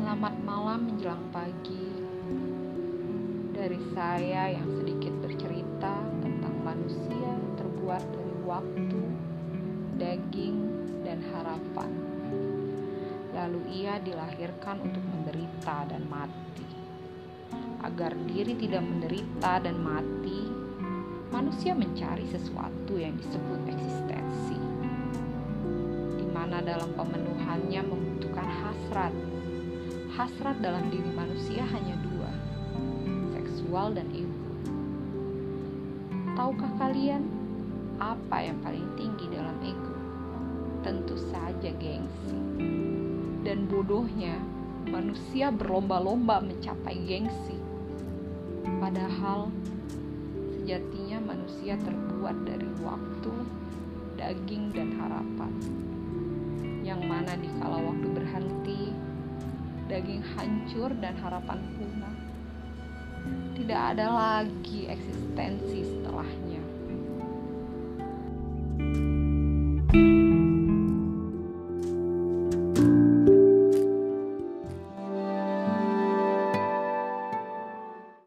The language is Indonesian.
Selamat malam menjelang pagi. Dari saya yang sedikit bercerita tentang manusia terbuat dari waktu, daging, dan harapan. Lalu ia dilahirkan untuk menderita dan mati. Agar diri tidak menderita dan mati Manusia mencari sesuatu yang disebut eksistensi di mana dalam pemenuhannya membutuhkan hasrat hasrat dalam diri manusia hanya dua, seksual dan ego. Tahukah kalian apa yang paling tinggi dalam ego? Tentu saja gengsi. Dan bodohnya, manusia berlomba-lomba mencapai gengsi. Padahal sejatinya manusia terbuat dari waktu, daging, dan harapan. Yang mana di kala waktu berhenti, daging hancur dan harapan punah. Tidak ada lagi eksistensi setelahnya.